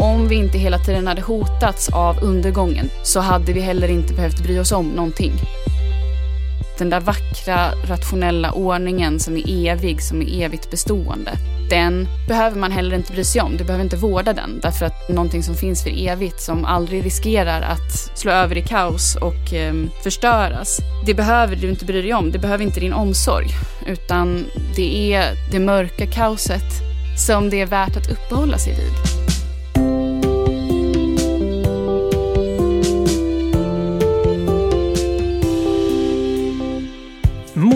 Om vi inte hela tiden hade hotats av undergången så hade vi heller inte behövt bry oss om någonting. Den där vackra, rationella ordningen som är evig, som är evigt bestående. Den behöver man heller inte bry sig om. Du behöver inte vårda den. Därför att någonting som finns för evigt, som aldrig riskerar att slå över i kaos och eh, förstöras. Det behöver du inte bry dig om. Det behöver inte din omsorg. Utan det är det mörka kaoset som det är värt att uppehålla sig vid.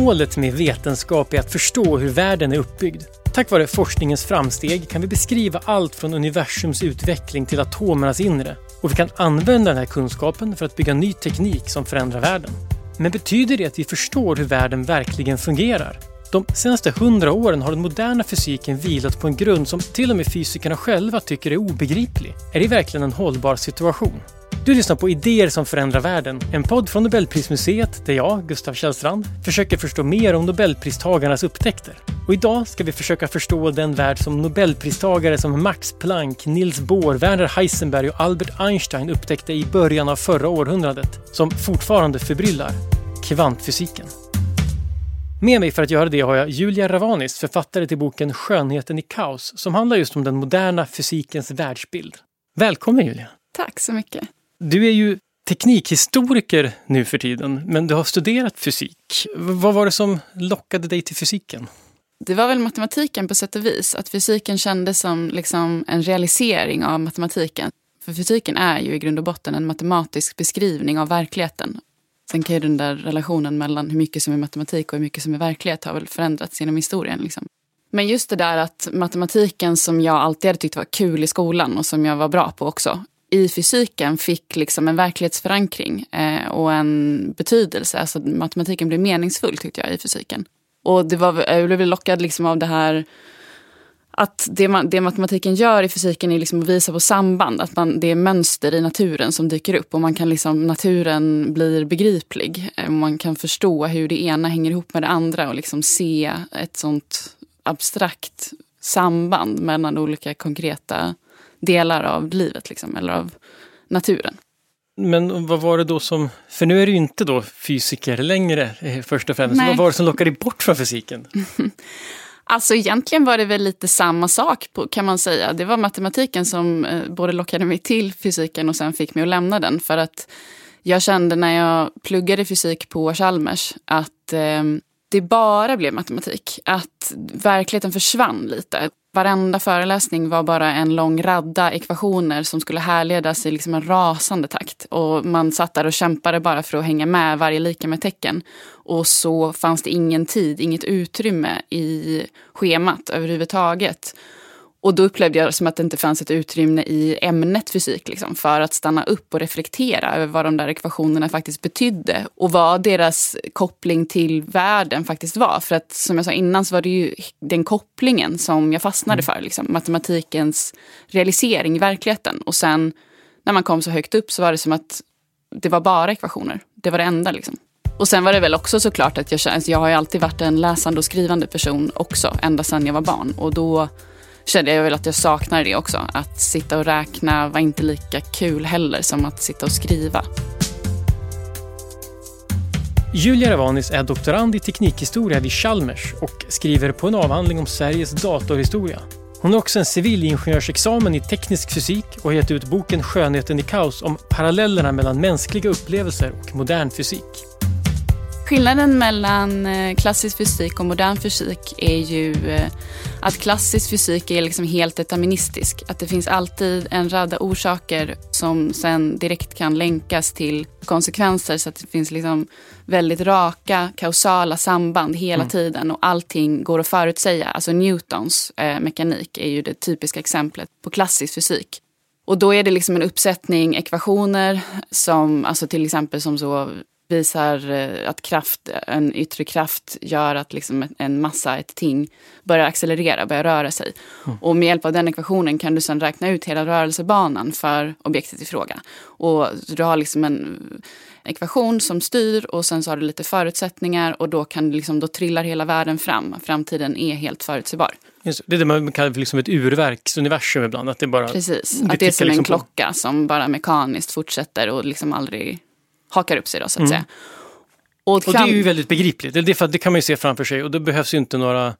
Målet med vetenskap är att förstå hur världen är uppbyggd. Tack vare forskningens framsteg kan vi beskriva allt från universums utveckling till atomernas inre. Och vi kan använda den här kunskapen för att bygga ny teknik som förändrar världen. Men betyder det att vi förstår hur världen verkligen fungerar? De senaste hundra åren har den moderna fysiken vilat på en grund som till och med fysikerna själva tycker är obegriplig. Är det verkligen en hållbar situation? Du lyssnar på Idéer som förändrar världen, en podd från Nobelprismuseet där jag, Gustav Källstrand, försöker förstå mer om Nobelpristagarnas upptäckter. Och idag ska vi försöka förstå den värld som Nobelpristagare som Max Planck, Niels Bohr, Werner Heisenberg och Albert Einstein upptäckte i början av förra århundradet, som fortfarande förbryllar kvantfysiken. Med mig för att göra det har jag Julia Ravanis, författare till boken Skönheten i kaos, som handlar just om den moderna fysikens världsbild. Välkommen Julia! Tack så mycket! Du är ju teknikhistoriker nu för tiden, men du har studerat fysik. Vad var det som lockade dig till fysiken? Det var väl matematiken på sätt och vis. Att fysiken kändes som liksom en realisering av matematiken. För fysiken är ju i grund och botten en matematisk beskrivning av verkligheten. Sen kan ju den där relationen mellan hur mycket som är matematik och hur mycket som är verklighet har väl förändrats genom historien. Liksom. Men just det där att matematiken som jag alltid hade tyckt var kul i skolan och som jag var bra på också i fysiken fick liksom en verklighetsförankring eh, och en betydelse. Alltså matematiken blev meningsfull tyckte jag i fysiken. Och det var, jag blev lockad liksom av det här att det, det matematiken gör i fysiken är liksom att visa på samband. Att man, det är mönster i naturen som dyker upp och man kan liksom, naturen blir begriplig. Eh, man kan förstå hur det ena hänger ihop med det andra och liksom se ett sånt abstrakt samband mellan olika konkreta delar av livet, liksom, eller av naturen. Men vad var det då som, för nu är du inte då fysiker längre eh, först och främst. Nej. Vad var det som lockade dig bort från fysiken? Alltså egentligen var det väl lite samma sak kan man säga. Det var matematiken som eh, både lockade mig till fysiken och sen fick mig att lämna den. För att jag kände när jag pluggade fysik på Chalmers att eh, det bara blev matematik. Att verkligheten försvann lite. Varenda föreläsning var bara en lång radda ekvationer som skulle härledas i liksom en rasande takt. Och man satt där och kämpade bara för att hänga med varje lika med tecken. Och så fanns det ingen tid, inget utrymme i schemat överhuvudtaget. Och då upplevde jag som att det inte fanns ett utrymme i ämnet fysik liksom, för att stanna upp och reflektera över vad de där ekvationerna faktiskt betydde och vad deras koppling till världen faktiskt var. För att som jag sa innan så var det ju den kopplingen som jag fastnade mm. för. Liksom, matematikens realisering i verkligheten. Och sen när man kom så högt upp så var det som att det var bara ekvationer. Det var det enda. Liksom. Och sen var det väl också såklart att jag, jag har ju alltid varit en läsande och skrivande person också, ända sedan jag var barn. Och då kände jag väl att jag saknade det också. Att sitta och räkna var inte lika kul heller som att sitta och skriva. Julia Ravanis är doktorand i teknikhistoria vid Chalmers och skriver på en avhandling om Sveriges datorhistoria. Hon har också en civilingenjörsexamen i teknisk fysik och har gett ut boken Skönheten i kaos om parallellerna mellan mänskliga upplevelser och modern fysik. Skillnaden mellan eh, klassisk fysik och modern fysik är ju eh, att klassisk fysik är liksom helt deterministisk. Att det finns alltid en radda orsaker som sen direkt kan länkas till konsekvenser så att det finns liksom väldigt raka kausala samband hela mm. tiden och allting går att förutsäga. Alltså Newtons eh, mekanik är ju det typiska exemplet på klassisk fysik. Och då är det liksom en uppsättning ekvationer som, alltså till exempel som så visar eh, att kraft, en yttre kraft gör att liksom en massa, ett ting, börjar accelerera, börjar röra sig. Mm. Och med hjälp av den ekvationen kan du sedan räkna ut hela rörelsebanan för objektet i fråga. Och du har liksom en ekvation som styr och sen så har du lite förutsättningar och då kan liksom, då trillar hela världen fram. Framtiden är helt förutsägbar. Just, det är det man kallar för liksom ett urverksuniversum ibland. Att det bara, Precis, att det är som liksom en klocka på. som bara mekaniskt fortsätter och liksom aldrig hakar upp sig då så att mm. säga. Och, och, det är ju väldigt begripligt, det, för det kan man ju se framför sig och det behövs ju inte några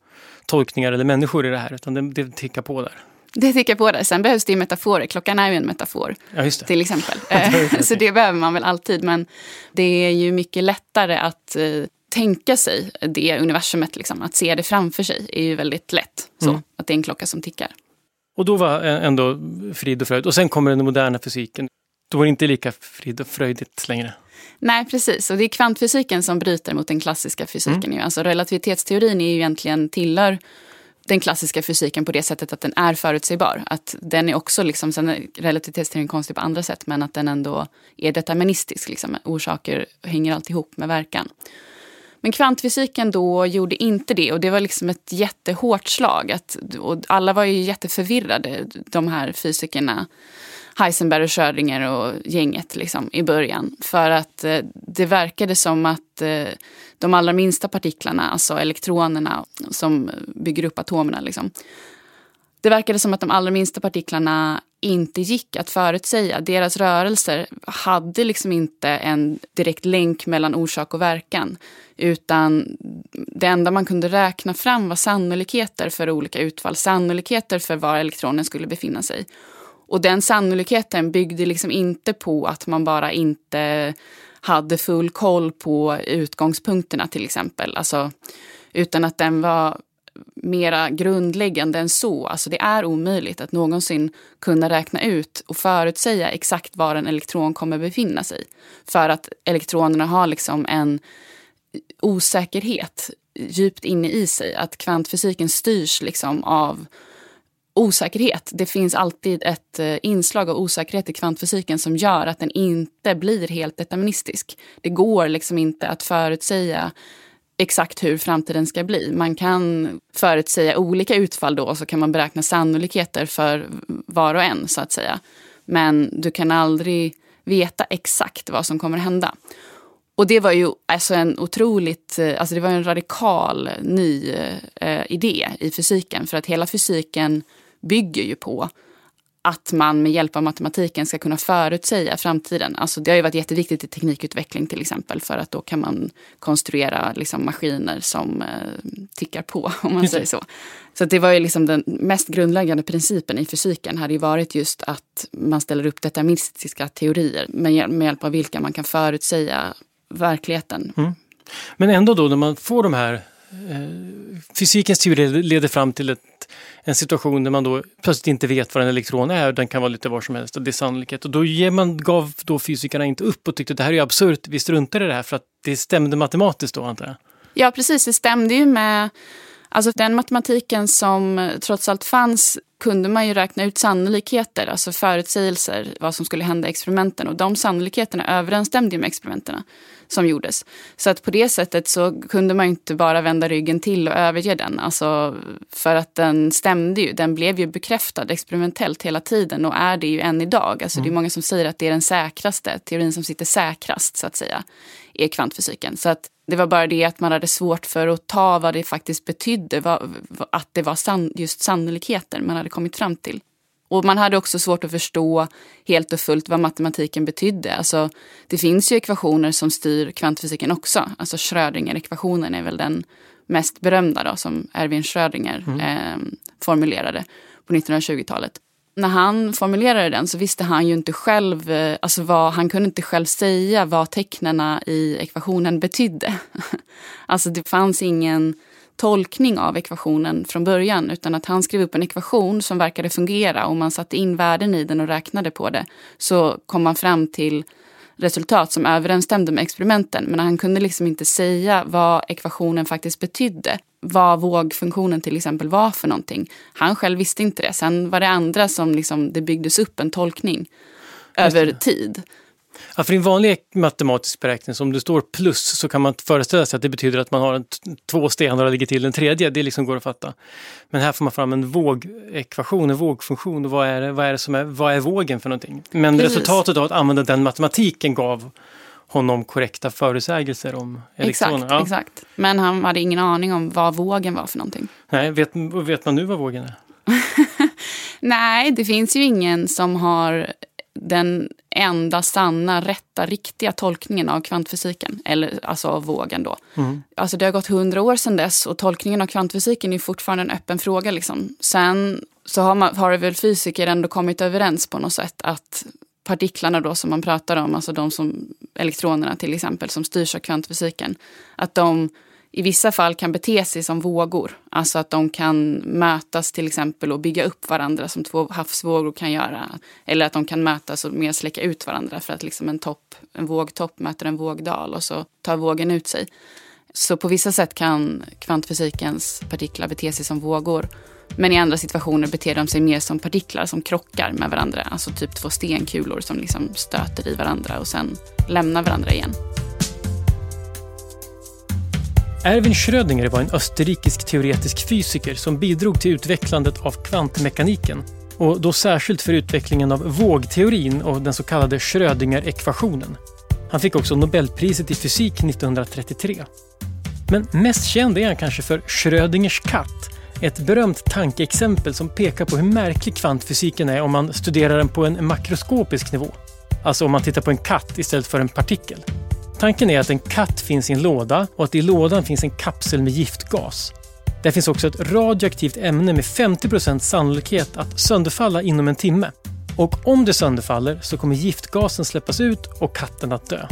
tolkningar eller människor i det här utan det, det tickar på där. Det tickar på där. Sen behövs det ju metaforer. Klockan är ju en metafor. Ja, till exempel. Eh, så det behöver man väl alltid. Men det är ju mycket lättare att uh, tänka sig det universumet. Liksom. Att se det framför sig är ju väldigt lätt. Så, mm. Att det är en klocka som tickar. Och då var ändå frid och fröjd. Och sen kommer den moderna fysiken. Då var det inte lika frid och fröjdigt längre. Nej, precis. Och det är kvantfysiken som bryter mot den klassiska fysiken. Mm. Alltså relativitetsteorin är ju egentligen tillhör den klassiska fysiken på det sättet att den är förutsägbar. Att den är också, liksom, sen är relativitetsteorin konstig på andra sätt, men att den ändå är deterministisk. Liksom. Orsaker hänger alltid ihop med verkan. Men kvantfysiken då gjorde inte det och det var liksom ett jättehårt slag. Att, och alla var ju jätteförvirrade, de här fysikerna. Heisenberg och Schrödinger och gänget liksom, i början. För att eh, det verkade som att eh, de allra minsta partiklarna, alltså elektronerna som bygger upp atomerna, liksom, det verkade som att de allra minsta partiklarna inte gick att förutsäga. Deras rörelser hade liksom inte en direkt länk mellan orsak och verkan. Utan det enda man kunde räkna fram var sannolikheter för olika utfall. Sannolikheter för var elektronen skulle befinna sig. Och den sannolikheten byggde liksom inte på att man bara inte hade full koll på utgångspunkterna till exempel. Alltså, utan att den var mera grundläggande än så. Alltså det är omöjligt att någonsin kunna räkna ut och förutsäga exakt var en elektron kommer befinna sig. För att elektronerna har liksom en osäkerhet djupt inne i sig. Att kvantfysiken styrs liksom av osäkerhet. Det finns alltid ett eh, inslag av osäkerhet i kvantfysiken som gör att den inte blir helt deterministisk. Det går liksom inte att förutsäga exakt hur framtiden ska bli. Man kan förutsäga olika utfall då och så kan man beräkna sannolikheter för var och en så att säga. Men du kan aldrig veta exakt vad som kommer hända. Och det var ju alltså en otroligt, eh, alltså det var en radikal ny eh, eh, idé i fysiken. För att hela fysiken bygger ju på att man med hjälp av matematiken ska kunna förutsäga framtiden. Alltså det har ju varit jätteviktigt i teknikutveckling till exempel för att då kan man konstruera liksom maskiner som eh, tickar på om man säger så. Så det var ju liksom den mest grundläggande principen i fysiken hade ju varit just att man ställer upp deterministiska teorier med, med hjälp av vilka man kan förutsäga verkligheten. Mm. Men ändå då när man får de här Eh, fysikens teorier leder fram till ett en situation där man då plötsligt inte vet vad en elektron är. Den kan vara lite var som helst och det är sannolikhet. Och då man, gav då fysikerna inte upp och tyckte att det här är absurt. Vi struntar i det här för att det stämde matematiskt då antar jag. Ja precis, det stämde ju med Alltså den matematiken som trots allt fanns kunde man ju räkna ut sannolikheter, alltså förutsägelser, vad som skulle hända i experimenten. Och de sannolikheterna överensstämde med experimenten som gjordes. Så att på det sättet så kunde man inte bara vända ryggen till och överge den. Alltså, för att den stämde ju. Den blev ju bekräftad experimentellt hela tiden och är det ju än idag. Alltså. Det är mm. många som säger att det är den säkraste, teorin som sitter säkrast så att säga, är kvantfysiken. Så att det var bara det att man hade svårt för att ta vad det faktiskt betydde. Vad, att det var san, just sannolikheter man hade kommit fram till. Och man hade också svårt att förstå helt och fullt vad matematiken betydde. Alltså, det finns ju ekvationer som styr kvantfysiken också. Alltså Schrödinger-ekvationen är väl den mest berömda då, som Erwin Schrödinger mm. eh, formulerade på 1920-talet. När han formulerade den så visste han ju inte själv, eh, alltså vad, han kunde inte själv säga vad tecknena i ekvationen betydde. alltså det fanns ingen tolkning av ekvationen från början utan att han skrev upp en ekvation som verkade fungera och man satte in värden i den och räknade på det så kom man fram till resultat som överensstämde med experimenten. Men han kunde liksom inte säga vad ekvationen faktiskt betydde. Vad vågfunktionen till exempel var för någonting. Han själv visste inte det. Sen var det andra som liksom, det byggdes upp en tolkning över tid. Ja, för i en vanlig matematisk beräkning, om det står plus så kan man föreställa sig att det betyder att man har en, två stenar och lägger till en tredje. Det liksom går att fatta. Men här får man fram en vågekvation, en vågfunktion. Och vad är, vad är, det som är, vad är vågen för någonting? Men Precis. resultatet av att använda den matematiken gav honom korrekta förutsägelser om elektroner. Exakt, ja. exakt. Men han hade ingen aning om vad vågen var för någonting. Nej, vet, vet man nu vad vågen är? Nej, det finns ju ingen som har den enda sanna, rätta, riktiga tolkningen av kvantfysiken. Eller alltså av vågen då. Mm. Alltså det har gått hundra år sedan dess och tolkningen av kvantfysiken är fortfarande en öppen fråga. Liksom. Sen så har, man, har väl fysiker ändå kommit överens på något sätt att partiklarna då som man pratar om, alltså de som elektronerna till exempel som styrs av kvantfysiken, att de i vissa fall kan bete sig som vågor. Alltså att de kan mötas till exempel och bygga upp varandra som två havsvågor kan göra. Eller att de kan mötas och mer släcka ut varandra för att liksom en, topp, en vågtopp möter en vågdal och så tar vågen ut sig. Så på vissa sätt kan kvantfysikens partiklar bete sig som vågor. Men i andra situationer beter de sig mer som partiklar som krockar med varandra. Alltså typ två stenkulor som liksom stöter i varandra och sen lämnar varandra igen. Erwin Schrödinger var en österrikisk teoretisk fysiker som bidrog till utvecklandet av kvantmekaniken och då särskilt för utvecklingen av vågteorin och den så kallade Schrödinger-ekvationen. Han fick också Nobelpriset i fysik 1933. Men mest känd är han kanske för Schrödingers katt, ett berömt tankeexempel som pekar på hur märklig kvantfysiken är om man studerar den på en makroskopisk nivå. Alltså om man tittar på en katt istället för en partikel. Tanken är att en katt finns i en låda och att i lådan finns en kapsel med giftgas. Där finns också ett radioaktivt ämne med 50% sannolikhet att sönderfalla inom en timme. Och om det sönderfaller så kommer giftgasen släppas ut och katten att dö.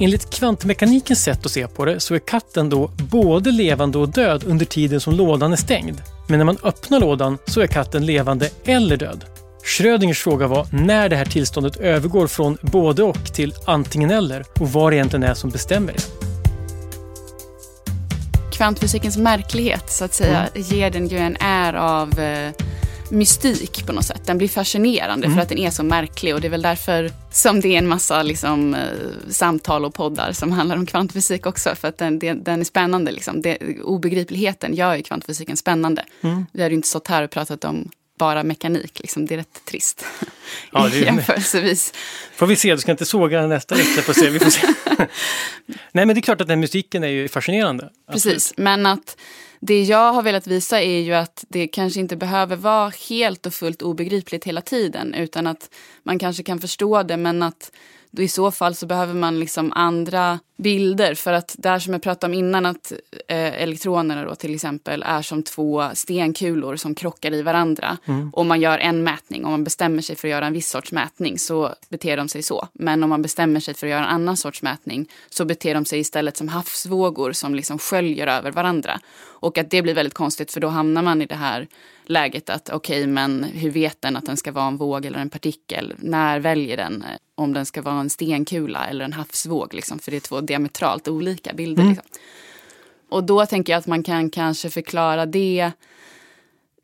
Enligt kvantmekanikens sätt att se på det så är katten då både levande och död under tiden som lådan är stängd. Men när man öppnar lådan så är katten levande eller död. Schrödingers fråga var när det här tillståndet övergår från både och till antingen eller och vad det egentligen är som bestämmer det. Kvantfysikens märklighet så att säga mm. ger den ju en är av eh, mystik på något sätt. Den blir fascinerande mm. för att den är så märklig och det är väl därför som det är en massa liksom, eh, samtal och poddar som handlar om kvantfysik också. För att den, den, den är spännande. Liksom. Det, obegripligheten gör ju kvantfysiken spännande. Mm. Vi hade ju inte stått här och pratat om bara mekanik. Liksom. Det är rätt trist ja, det är... jämförelsevis. Får vi se, du ska inte såga nästa vecka. Får se. Vi får se. Nej men det är klart att den musiken är ju fascinerande. Precis, Absolut. men att det jag har velat visa är ju att det kanske inte behöver vara helt och fullt obegripligt hela tiden utan att man kanske kan förstå det men att då i så fall så behöver man liksom andra bilder. För att där som jag pratade om innan att eh, elektronerna då till exempel är som två stenkulor som krockar i varandra. Mm. Och man gör en mätning, om man bestämmer sig för att göra en viss sorts mätning så beter de sig så. Men om man bestämmer sig för att göra en annan sorts mätning så beter de sig istället som havsvågor som liksom sköljer över varandra. Och att det blir väldigt konstigt för då hamnar man i det här läget att okej, okay, men hur vet den att den ska vara en våg eller en partikel? När väljer den eh, om den ska vara en stenkula eller en havsvåg? Liksom, för det är två diametralt olika bilder. Mm. Liksom. Och då tänker jag att man kan kanske förklara det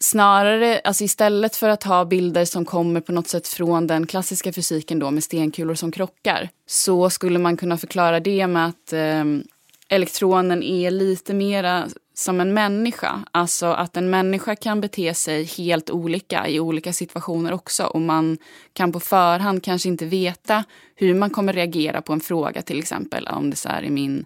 snarare, alltså istället för att ha bilder som kommer på något sätt från den klassiska fysiken då med stenkulor som krockar, så skulle man kunna förklara det med att eh, elektronen är lite mera som en människa. Alltså att en människa kan bete sig helt olika i olika situationer också. Och man kan på förhand kanske inte veta hur man kommer reagera på en fråga till exempel. Om det så är min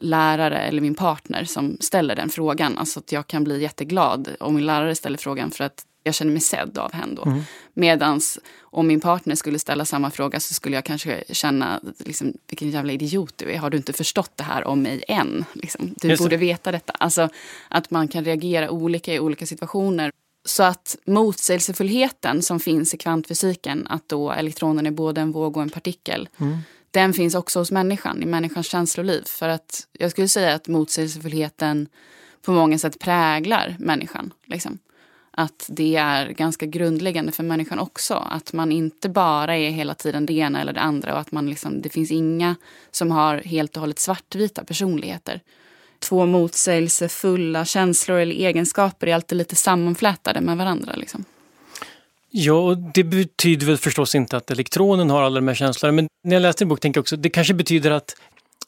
lärare eller min partner som ställer den frågan. Alltså att jag kan bli jätteglad om min lärare ställer frågan för att jag känner mig sedd av henne. Då. Mm. Medans om min partner skulle ställa samma fråga så skulle jag kanske känna liksom, vilken jävla idiot du är. Har du inte förstått det här om mig än? Liksom, du Just borde det. veta detta. Alltså att man kan reagera olika i olika situationer. Så att motsägelsefullheten som finns i kvantfysiken, att då elektronen är både en våg och en partikel, mm. den finns också hos människan, i människans känsloliv. För att jag skulle säga att motsägelsefullheten på många sätt präglar människan. Liksom att det är ganska grundläggande för människan också. Att man inte bara är hela tiden det ena eller det andra och att man liksom, det finns inga som har helt och hållet svartvita personligheter. Två motsägelsefulla känslor eller egenskaper är alltid lite sammanflätade med varandra. Liksom. Ja, och det betyder väl förstås inte att elektronen har alla de här känslorna. Men när jag läste din bok tänkte jag också, det kanske betyder att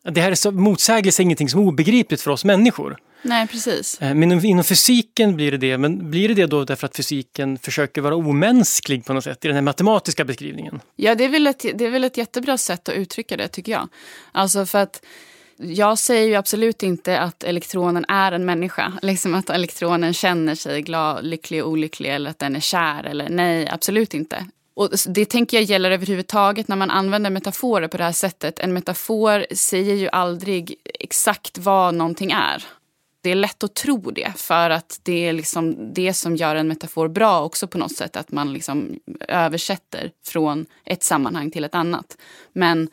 det här är så, motsägelse är ingenting som är obegripligt för oss människor. Nej, precis. Eh, men inom fysiken blir det det, men blir det det då därför att fysiken försöker vara omänsklig på något sätt i den här matematiska beskrivningen? Ja, det är väl ett, det är väl ett jättebra sätt att uttrycka det tycker jag. Alltså för att jag säger ju absolut inte att elektronen är en människa. Liksom att elektronen känner sig glad, lycklig och olycklig eller att den är kär. Eller, nej, absolut inte. Och det tänker jag gäller överhuvudtaget när man använder metaforer på det här sättet. En metafor säger ju aldrig exakt vad någonting är. Det är lätt att tro det för att det är liksom det som gör en metafor bra också på något sätt. Att man liksom översätter från ett sammanhang till ett annat. Men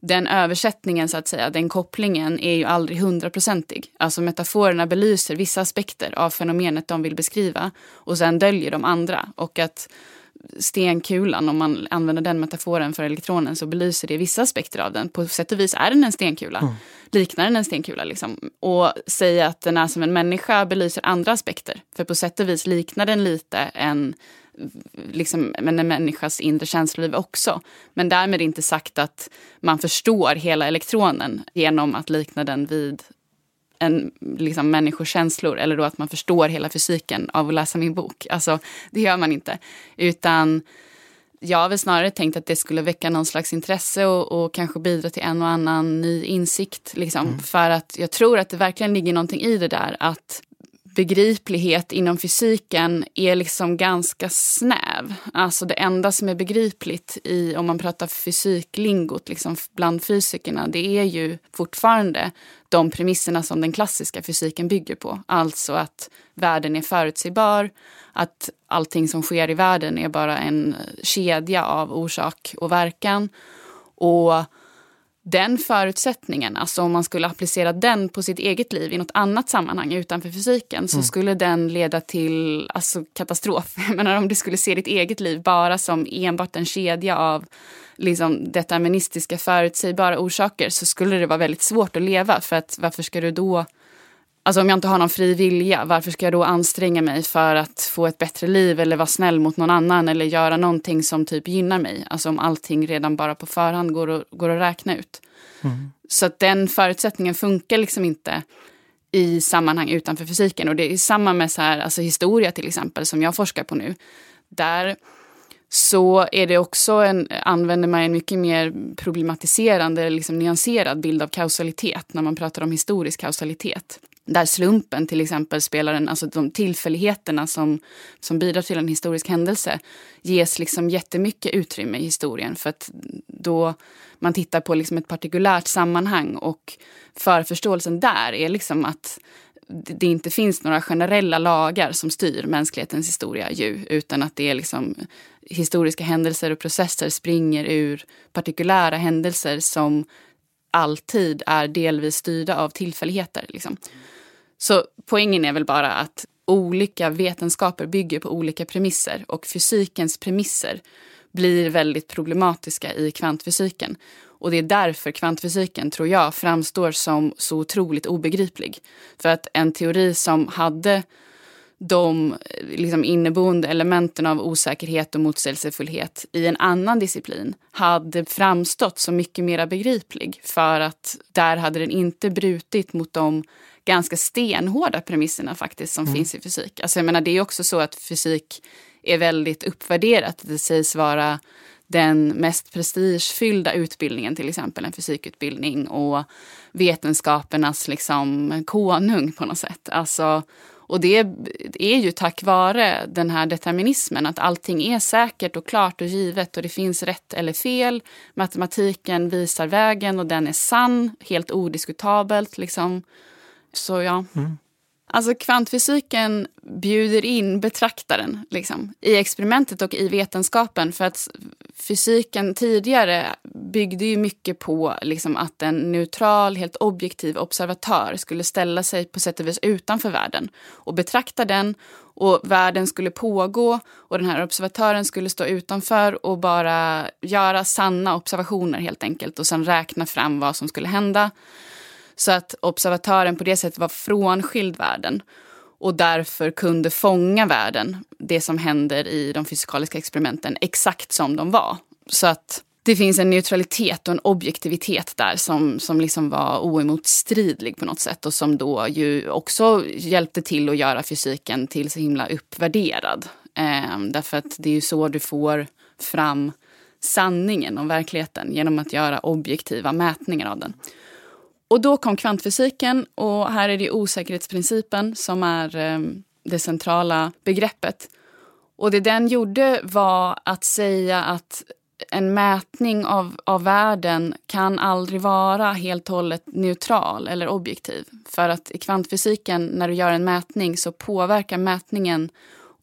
den översättningen, så att säga, den kopplingen är ju aldrig hundraprocentig. Alltså metaforerna belyser vissa aspekter av fenomenet de vill beskriva och sen döljer de andra. Och att stenkulan, om man använder den metaforen för elektronen, så belyser det vissa aspekter av den. På sätt och vis är den en stenkula. Mm. Liknar den en stenkula? Liksom. Och säga att den är som en människa belyser andra aspekter. För på sätt och vis liknar den lite en liksom, en människas inre känsloliv också. Men därmed inte sagt att man förstår hela elektronen genom att likna den vid en liksom, människors känslor eller då att man förstår hela fysiken av att läsa min bok. Alltså, det gör man inte. Utan jag har väl snarare tänkt att det skulle väcka någon slags intresse och, och kanske bidra till en och annan ny insikt. Liksom. Mm. För att jag tror att det verkligen ligger någonting i det där att begriplighet inom fysiken är liksom ganska snäv. Alltså det enda som är begripligt i, om man pratar fysiklingot liksom bland fysikerna, det är ju fortfarande de premisserna som den klassiska fysiken bygger på. Alltså att världen är förutsägbar, att allting som sker i världen är bara en kedja av orsak och verkan. Och den förutsättningen, alltså om man skulle applicera den på sitt eget liv i något annat sammanhang utanför fysiken så mm. skulle den leda till alltså, katastrof. Jag menar om du skulle se ditt eget liv bara som enbart en kedja av liksom, deterministiska förutsägbara orsaker så skulle det vara väldigt svårt att leva för att varför ska du då Alltså om jag inte har någon fri vilja, varför ska jag då anstränga mig för att få ett bättre liv eller vara snäll mot någon annan eller göra någonting som typ gynnar mig? Alltså om allting redan bara på förhand går, och, går att räkna ut. Mm. Så att den förutsättningen funkar liksom inte i sammanhang utanför fysiken. Och det är samma med så här, alltså historia till exempel som jag forskar på nu. Där så är det också en, använder man en mycket mer problematiserande, liksom nyanserad bild av kausalitet när man pratar om historisk kausalitet. Där slumpen till exempel spelar en, alltså de tillfälligheterna som, som bidrar till en historisk händelse ges liksom jättemycket utrymme i historien. För att då man tittar på liksom ett partikulärt sammanhang och förförståelsen där är liksom att det inte finns några generella lagar som styr mänsklighetens historia ju, utan att det är liksom historiska händelser och processer springer ur partikulära händelser som alltid är delvis styrda av tillfälligheter. Liksom. Så poängen är väl bara att olika vetenskaper bygger på olika premisser och fysikens premisser blir väldigt problematiska i kvantfysiken. Och det är därför kvantfysiken, tror jag, framstår som så otroligt obegriplig. För att en teori som hade de liksom, inneboende elementen av osäkerhet och motsägelsefullhet i en annan disciplin hade framstått som mycket mer begriplig. För att där hade den inte brutit mot de ganska stenhårda premisserna faktiskt som mm. finns i fysik. Alltså jag menar, det är också så att fysik är väldigt uppvärderat. Det sägs vara den mest prestigefyllda utbildningen, till exempel en fysikutbildning och vetenskapernas liksom konung på något sätt. Alltså, och det är ju tack vare den här determinismen, att allting är säkert och klart och givet och det finns rätt eller fel. Matematiken visar vägen och den är sann, helt odiskutabelt. Liksom. Så ja. Mm. Alltså kvantfysiken bjuder in betraktaren liksom, i experimentet och i vetenskapen. För att fysiken tidigare byggde ju mycket på liksom, att en neutral, helt objektiv observatör skulle ställa sig på sätt och vis utanför världen och betrakta den. Och världen skulle pågå och den här observatören skulle stå utanför och bara göra sanna observationer helt enkelt och sen räkna fram vad som skulle hända. Så att observatören på det sättet var frånskild världen och därför kunde fånga världen, det som händer i de fysikaliska experimenten, exakt som de var. Så att det finns en neutralitet och en objektivitet där som, som liksom var oemotstridlig på något sätt och som då ju också hjälpte till att göra fysiken till så himla uppvärderad. Eh, därför att det är ju så du får fram sanningen om verkligheten genom att göra objektiva mätningar av den. Och då kom kvantfysiken och här är det osäkerhetsprincipen som är eh, det centrala begreppet. Och det den gjorde var att säga att en mätning av, av världen kan aldrig vara helt och hållet neutral eller objektiv. För att i kvantfysiken, när du gör en mätning så påverkar mätningen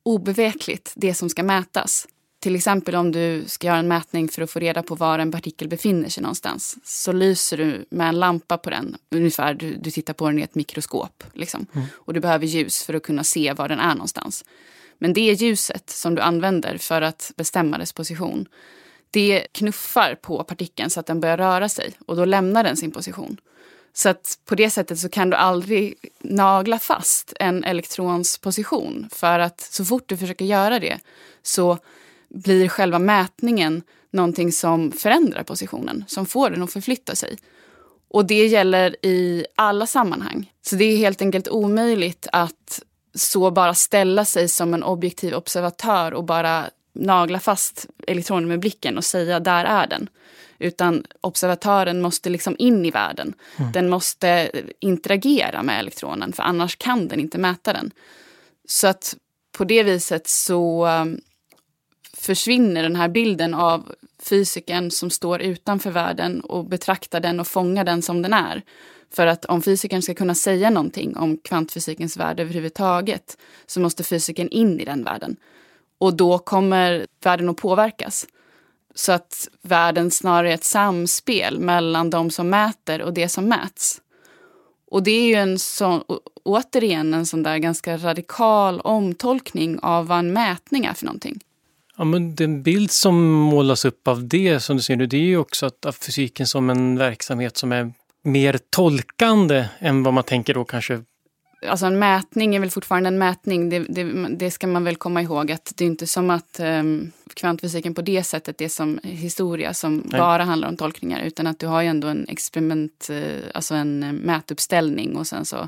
obevekligt det som ska mätas. Till exempel om du ska göra en mätning för att få reda på var en partikel befinner sig någonstans. Så lyser du med en lampa på den, ungefär du, du tittar på den i ett mikroskop. Liksom. Mm. Och du behöver ljus för att kunna se var den är någonstans. Men det ljuset som du använder för att bestämma dess position, det knuffar på partikeln så att den börjar röra sig och då lämnar den sin position. Så att på det sättet så kan du aldrig nagla fast en elektrons position. För att så fort du försöker göra det så blir själva mätningen någonting som förändrar positionen, som får den att förflytta sig. Och det gäller i alla sammanhang. Så det är helt enkelt omöjligt att så bara ställa sig som en objektiv observatör och bara nagla fast elektronen med blicken och säga där är den. Utan observatören måste liksom in i världen. Mm. Den måste interagera med elektronen för annars kan den inte mäta den. Så att på det viset så försvinner den här bilden av fysiken som står utanför världen och betraktar den och fångar den som den är. För att om fysikern ska kunna säga någonting om kvantfysikens värld överhuvudtaget så måste fysikern in i den världen. Och då kommer världen att påverkas. Så att världen snarare är ett samspel mellan de som mäter och det som mäts. Och det är ju en sån, återigen en sån där ganska radikal omtolkning av vad en mätning är för någonting. Ja, men den bild som målas upp av det som du ser nu, det är ju också att, att fysiken som en verksamhet som är mer tolkande än vad man tänker då kanske Alltså en mätning är väl fortfarande en mätning. Det, det, det ska man väl komma ihåg. att Det är inte som att um, kvantfysiken på det sättet är som historia som Nej. bara handlar om tolkningar. Utan att du har ju ändå en experiment, uh, alltså en uh, mätuppställning och sen så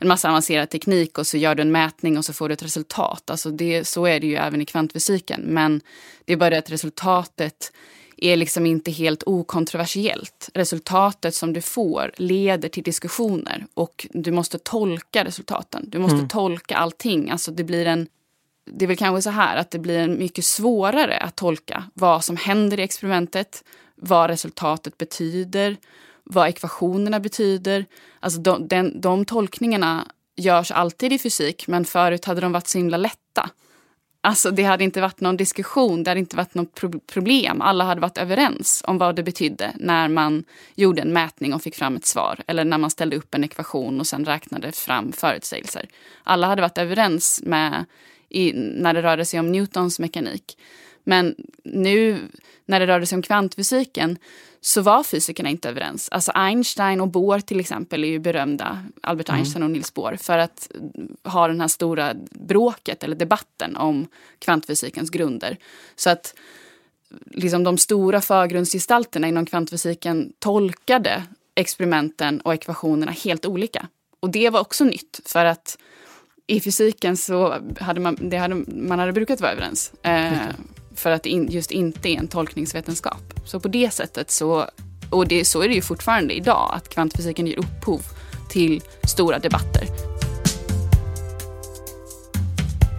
en massa avancerad teknik och så gör du en mätning och så får du ett resultat. Alltså det, så är det ju även i kvantfysiken. Men det är bara det att resultatet är liksom inte helt okontroversiellt. Resultatet som du får leder till diskussioner och du måste tolka resultaten. Du måste mm. tolka allting. Alltså det blir en det är väl kanske så här att det blir mycket svårare att tolka vad som händer i experimentet, vad resultatet betyder, vad ekvationerna betyder. Alltså de, den, de tolkningarna görs alltid i fysik men förut hade de varit så himla lätta. Alltså det hade inte varit någon diskussion, det hade inte varit något pro problem. Alla hade varit överens om vad det betydde när man gjorde en mätning och fick fram ett svar. Eller när man ställde upp en ekvation och sen räknade fram förutsägelser. Alla hade varit överens med, i, när det rörde sig om Newtons mekanik. Men nu när det rörde sig om kvantfysiken så var fysikerna inte överens. Alltså Einstein och Bohr till exempel är ju berömda, Albert mm. Einstein och Niels Bohr, för att ha den här stora bråket eller debatten om kvantfysikens grunder. Så att liksom de stora förgrundsgestalterna inom kvantfysiken tolkade experimenten och ekvationerna helt olika. Och det var också nytt för att i fysiken så hade man, det hade, man hade brukat vara överens. Eh, för att det just inte är en tolkningsvetenskap. Så på det sättet så, och det, så är det ju fortfarande idag, att kvantfysiken ger upphov till stora debatter.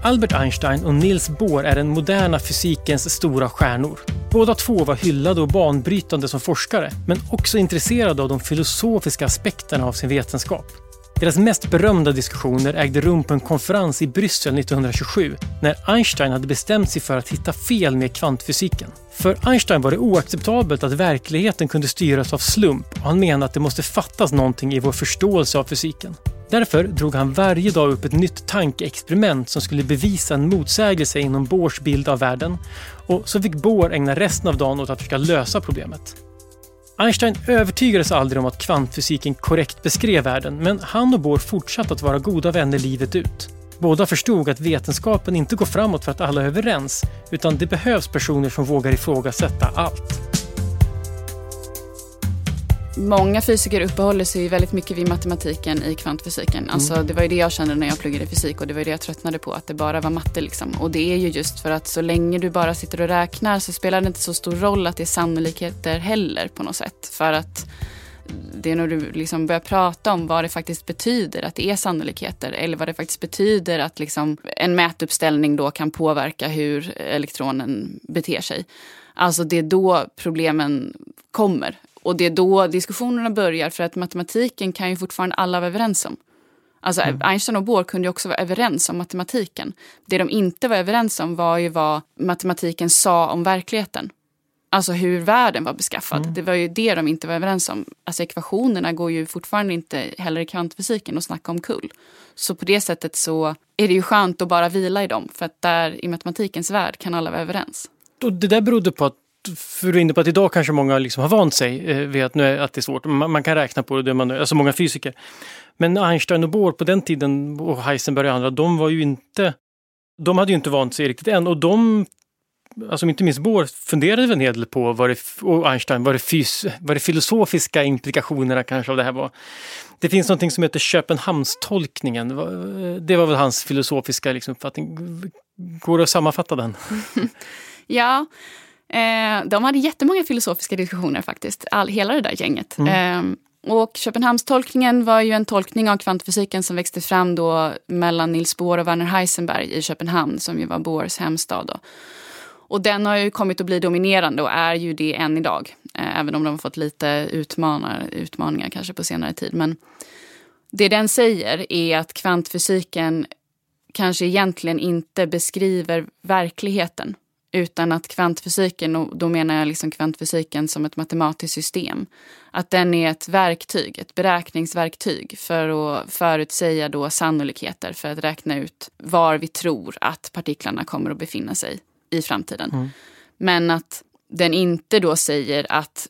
Albert Einstein och Niels Bohr är den moderna fysikens stora stjärnor. Båda två var hyllade och banbrytande som forskare, men också intresserade av de filosofiska aspekterna av sin vetenskap. Deras mest berömda diskussioner ägde rum på en konferens i Bryssel 1927 när Einstein hade bestämt sig för att hitta fel med kvantfysiken. För Einstein var det oacceptabelt att verkligheten kunde styras av slump och han menade att det måste fattas någonting i vår förståelse av fysiken. Därför drog han varje dag upp ett nytt tankeexperiment som skulle bevisa en motsägelse inom Bohrs bild av världen och så fick Bohr ägna resten av dagen åt att försöka lösa problemet. Einstein övertygades aldrig om att kvantfysiken korrekt beskrev världen, men han och Bohr fortsatte att vara goda vänner livet ut. Båda förstod att vetenskapen inte går framåt för att alla är överens, utan det behövs personer som vågar ifrågasätta allt. Många fysiker uppehåller sig väldigt mycket vid matematiken i kvantfysiken. Mm. Alltså, det var ju det jag kände när jag pluggade fysik och det var det jag tröttnade på, att det bara var matte. Liksom. Och det är ju just för att så länge du bara sitter och räknar så spelar det inte så stor roll att det är sannolikheter heller på något sätt. För att det är när du liksom börjar prata om vad det faktiskt betyder att det är sannolikheter eller vad det faktiskt betyder att liksom en mätuppställning då kan påverka hur elektronen beter sig. Alltså det är då problemen kommer. Och det är då diskussionerna börjar för att matematiken kan ju fortfarande alla vara överens om. Alltså mm. Einstein och Bohr kunde ju också vara överens om matematiken. Det de inte var överens om var ju vad matematiken sa om verkligheten. Alltså hur världen var beskaffad. Mm. Det var ju det de inte var överens om. Alltså ekvationerna går ju fortfarande inte heller i kvantfysiken att snacka om kull. Så på det sättet så är det ju skönt att bara vila i dem. För att där i matematikens värld kan alla vara överens. Och det där berodde på att för du är inne på att idag kanske många liksom har vant sig eh, vid att, nu är, att det är svårt. Man, man kan räkna på det, det man, alltså många fysiker. Men Einstein och Bohr på den tiden och Heisenberg och andra, de var ju inte de hade ju inte vant sig riktigt än och de alltså inte minst Bohr funderade väl en hel del på vad det, och Einstein, vad det, fys, vad det filosofiska implikationerna kanske av det här var. Det finns någonting som heter Köpenhamnstolkningen. Det var väl hans filosofiska liksom, uppfattning. Går det att sammanfatta den? ja, eh, de hade jättemånga filosofiska diskussioner faktiskt, all, hela det där gänget. Mm. Eh, och Köpenhamnstolkningen var ju en tolkning av kvantfysiken som växte fram då mellan Niels Bohr och Werner Heisenberg i Köpenhamn som ju var Bohrs hemstad. Då. Och den har ju kommit att bli dominerande och är ju det än idag. Eh, även om de har fått lite utmanar, utmaningar kanske på senare tid. Men det den säger är att kvantfysiken kanske egentligen inte beskriver verkligheten. Utan att kvantfysiken, och då menar jag liksom kvantfysiken som ett matematiskt system, att den är ett verktyg, ett beräkningsverktyg för att förutsäga då sannolikheter, för att räkna ut var vi tror att partiklarna kommer att befinna sig i framtiden. Mm. Men att den inte då säger att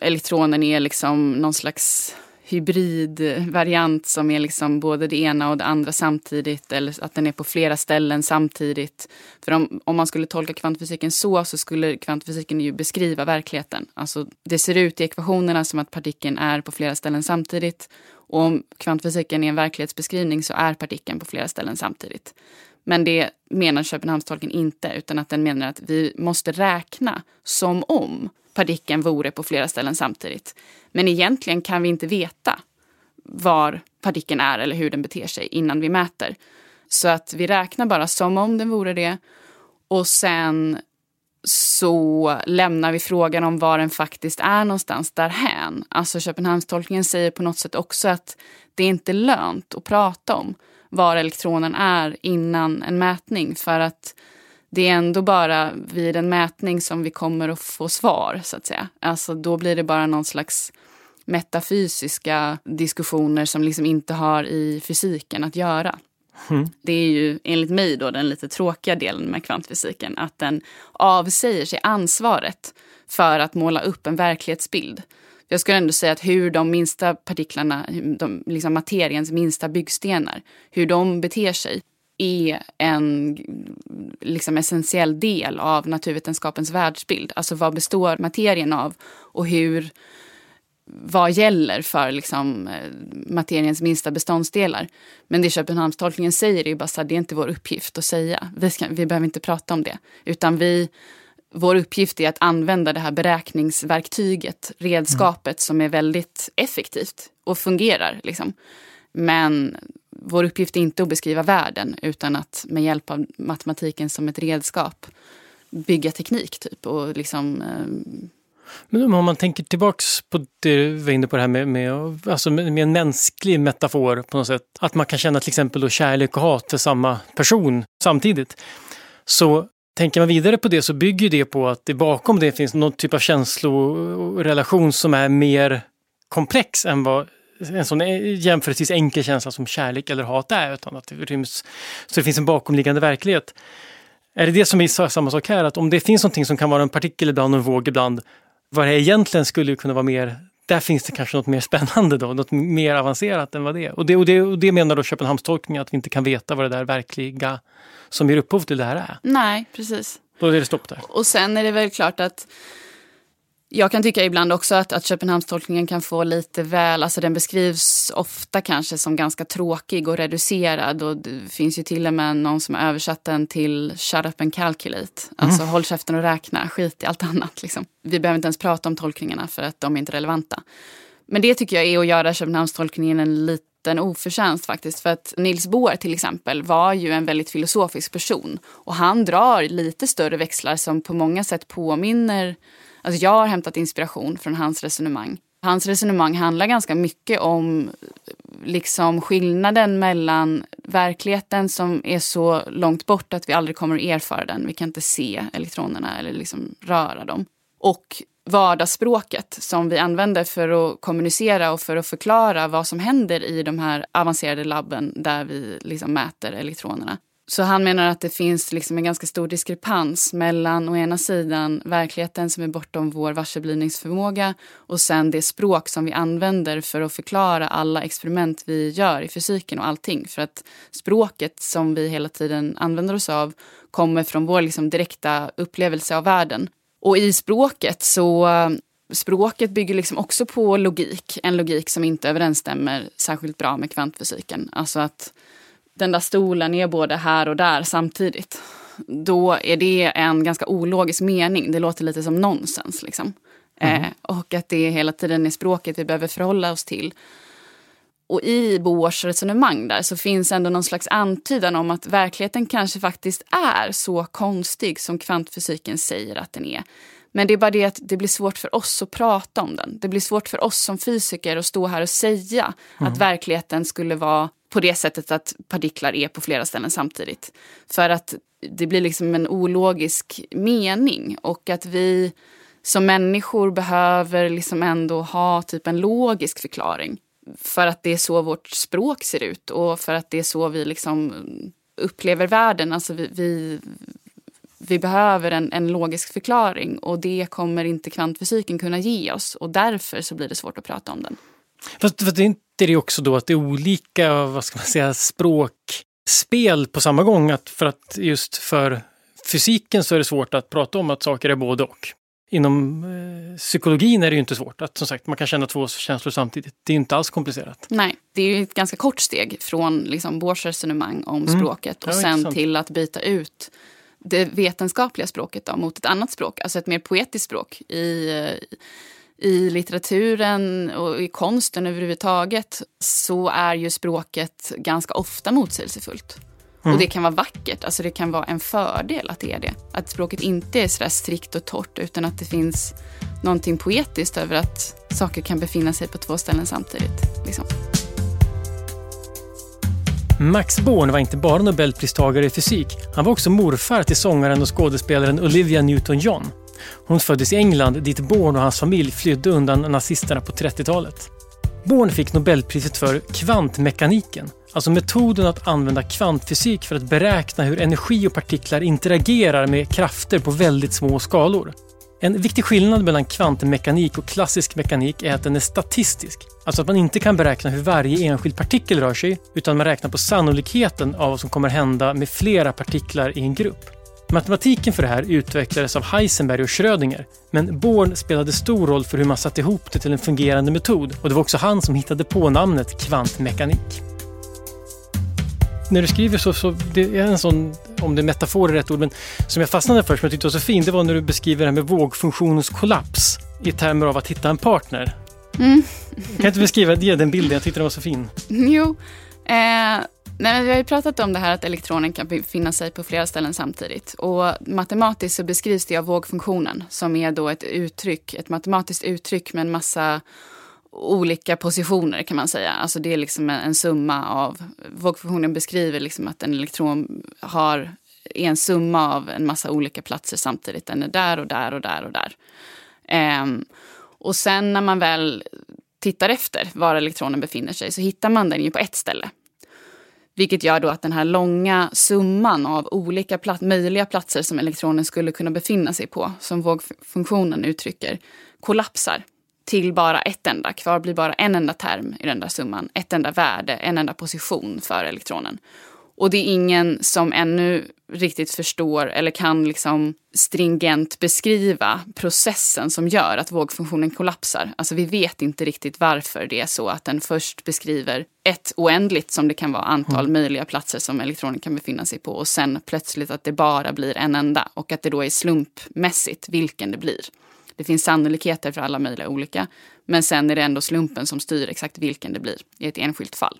elektronen är liksom någon slags hybridvariant som är liksom både det ena och det andra samtidigt eller att den är på flera ställen samtidigt. För om, om man skulle tolka kvantfysiken så så skulle kvantfysiken ju beskriva verkligheten. Alltså det ser ut i ekvationerna som att partikeln är på flera ställen samtidigt. Och om kvantfysiken är en verklighetsbeskrivning så är partikeln på flera ställen samtidigt. Men det menar Köpenhamnstolken inte, utan att den menar att vi måste räkna som om partikeln vore på flera ställen samtidigt. Men egentligen kan vi inte veta var partikeln är eller hur den beter sig innan vi mäter. Så att vi räknar bara som om den vore det. Och sen så lämnar vi frågan om var den faktiskt är någonstans därhän. Alltså Köpenhamnstolkningen säger på något sätt också att det är inte lönt att prata om var elektronen är innan en mätning. För att det är ändå bara vid en mätning som vi kommer att få svar, så att säga. Alltså då blir det bara någon slags metafysiska diskussioner som liksom inte har i fysiken att göra. Mm. Det är ju enligt mig då den lite tråkiga delen med kvantfysiken, att den avsäger sig ansvaret för att måla upp en verklighetsbild jag skulle ändå säga att hur de minsta partiklarna, de, liksom materiens minsta byggstenar, hur de beter sig är en liksom essentiell del av naturvetenskapens världsbild. Alltså vad består materien av och hur, vad gäller för liksom, materiens minsta beståndsdelar. Men det Köpenhamnstolkningen säger är ju bara att det är inte vår uppgift att säga. Vi, ska, vi behöver inte prata om det. Utan vi vår uppgift är att använda det här beräkningsverktyget, redskapet mm. som är väldigt effektivt och fungerar. Liksom. Men vår uppgift är inte att beskriva världen utan att med hjälp av matematiken som ett redskap bygga teknik typ och liksom eh... men om man tänker tillbaks på det du var inne på det här med, med, alltså med, en mänsklig metafor på något sätt. Att man kan känna till exempel då kärlek och hat för samma person samtidigt. Så Tänker man vidare på det så bygger det på att det bakom det finns någon typ av känslorelation som är mer komplex än vad en sån jämförelsevis enkel känsla som kärlek eller hat är. Utan att det ryms, så det finns en bakomliggande verklighet. Är det det som är samma sak här? Att om det finns någonting som kan vara en partikel ibland och en våg ibland, vad det egentligen skulle kunna vara mer där finns det kanske något mer spännande då, något mer avancerat än vad det är. Och det, och det, och det menar då Köpenhamnstolkningen, att vi inte kan veta vad det där verkliga som ger upphov till det här är. Nej, precis. Då är det stopp där. Och sen är det väl klart att Jag kan tycka ibland också att, att Köpenhamnstolkningen kan få lite väl, alltså den beskrivs ofta kanske som ganska tråkig och reducerad och det finns ju till och med någon som har översatt den till shut up and calculate. Alltså mm. håll käften och räkna, skit i allt annat. Liksom. Vi behöver inte ens prata om tolkningarna för att de är inte relevanta. Men det tycker jag är att göra Köpenhamnstolkningen en liten oförtjänst faktiskt. För att Nils Bohr till exempel var ju en väldigt filosofisk person. Och han drar lite större växlar som på många sätt påminner Alltså jag har hämtat inspiration från hans resonemang. Hans resonemang handlar ganska mycket om liksom skillnaden mellan verkligheten som är så långt bort att vi aldrig kommer att erfara den. Vi kan inte se elektronerna eller liksom röra dem. Och vardagsspråket som vi använder för att kommunicera och för att förklara vad som händer i de här avancerade labben där vi liksom mäter elektronerna. Så han menar att det finns liksom en ganska stor diskrepans mellan å ena sidan verkligheten som är bortom vår varseblivningsförmåga och sen det språk som vi använder för att förklara alla experiment vi gör i fysiken och allting. För att språket som vi hela tiden använder oss av kommer från vår liksom direkta upplevelse av världen. Och i språket så språket bygger liksom också på logik. En logik som inte överensstämmer särskilt bra med kvantfysiken. Alltså att den där stolen är både här och där samtidigt. Då är det en ganska ologisk mening. Det låter lite som nonsens. Liksom. Mm. Eh, och att det hela tiden är språket vi behöver förhålla oss till. Och i Boers resonemang där så finns ändå någon slags antydan om att verkligheten kanske faktiskt är så konstig som kvantfysiken säger att den är. Men det är bara det att det blir svårt för oss att prata om den. Det blir svårt för oss som fysiker att stå här och säga mm. att verkligheten skulle vara på det sättet att partiklar är på flera ställen samtidigt. För att det blir liksom en ologisk mening och att vi som människor behöver liksom ändå ha typ en logisk förklaring. För att det är så vårt språk ser ut och för att det är så vi liksom upplever världen. Alltså vi, vi, vi behöver en, en, logisk förklaring och det kommer inte kvantfysiken kunna ge oss och därför så blir det svårt att prata om den. Fast, fast det är inte det också då att det är olika, vad ska man säga, språkspel på samma gång. Att för att just för fysiken så är det svårt att prata om att saker är både och. Inom eh, psykologin är det ju inte svårt. Att som sagt, man kan känna två känslor samtidigt. Det är inte alls komplicerat. Nej, det är ju ett ganska kort steg från liksom Bohrs resonemang om mm. språket och ja, sen till att byta ut det vetenskapliga språket då, mot ett annat språk, alltså ett mer poetiskt språk. I, i litteraturen och i konsten överhuvudtaget så är ju språket ganska ofta motsägelsefullt. Mm. Och det kan vara vackert, alltså det kan vara en fördel att det är det. Att språket inte är sådär strikt och torrt utan att det finns någonting poetiskt över att saker kan befinna sig på två ställen samtidigt. Liksom. Max Born var inte bara nobelpristagare i fysik. Han var också morfar till sångaren och skådespelaren Olivia Newton-John. Hon föddes i England dit Born och hans familj flydde undan nazisterna på 30-talet. Born fick Nobelpriset för kvantmekaniken, alltså metoden att använda kvantfysik för att beräkna hur energi och partiklar interagerar med krafter på väldigt små skalor. En viktig skillnad mellan kvantmekanik och klassisk mekanik är att den är statistisk. Alltså att man inte kan beräkna hur varje enskild partikel rör sig, utan man räknar på sannolikheten av vad som kommer hända med flera partiklar i en grupp. Matematiken för det här utvecklades av Heisenberg och Schrödinger, men Born spelade stor roll för hur man satte ihop det till en fungerande metod och det var också han som hittade på namnet kvantmekanik. När du skriver så, så det är en sån, om det är metafor är rätt ord, men som jag fastnade för som jag tyckte var så fin, det var när du beskriver det här med vågfunktionens kollaps i termer av att hitta en partner. Mm. Kan inte beskriva, ge den bilden, jag tyckte den var så fin. Jo, eh, Nej, vi har ju pratat om det här att elektronen kan befinna sig på flera ställen samtidigt. Och matematiskt så beskrivs det av vågfunktionen som är då ett uttryck, ett matematiskt uttryck med en massa olika positioner kan man säga. Alltså det är liksom en, summa av, vågfunktionen beskriver liksom att en elektron har är en summa av en massa olika platser samtidigt. Den är där och där och där och där. Ehm, och sen när man väl tittar efter var elektronen befinner sig så hittar man den ju på ett ställe. Vilket gör då att den här långa summan av olika plat möjliga platser som elektronen skulle kunna befinna sig på, som vågfunktionen uttrycker, kollapsar till bara ett enda. Kvar blir bara en enda term i den där summan, ett enda värde, en enda position för elektronen. Och det är ingen som ännu riktigt förstår eller kan liksom stringent beskriva processen som gör att vågfunktionen kollapsar. Alltså vi vet inte riktigt varför det är så att den först beskriver ett oändligt som det kan vara antal mm. möjliga platser som elektroner kan befinna sig på och sen plötsligt att det bara blir en enda och att det då är slumpmässigt vilken det blir. Det finns sannolikheter för alla möjliga olika men sen är det ändå slumpen som styr exakt vilken det blir i ett enskilt fall.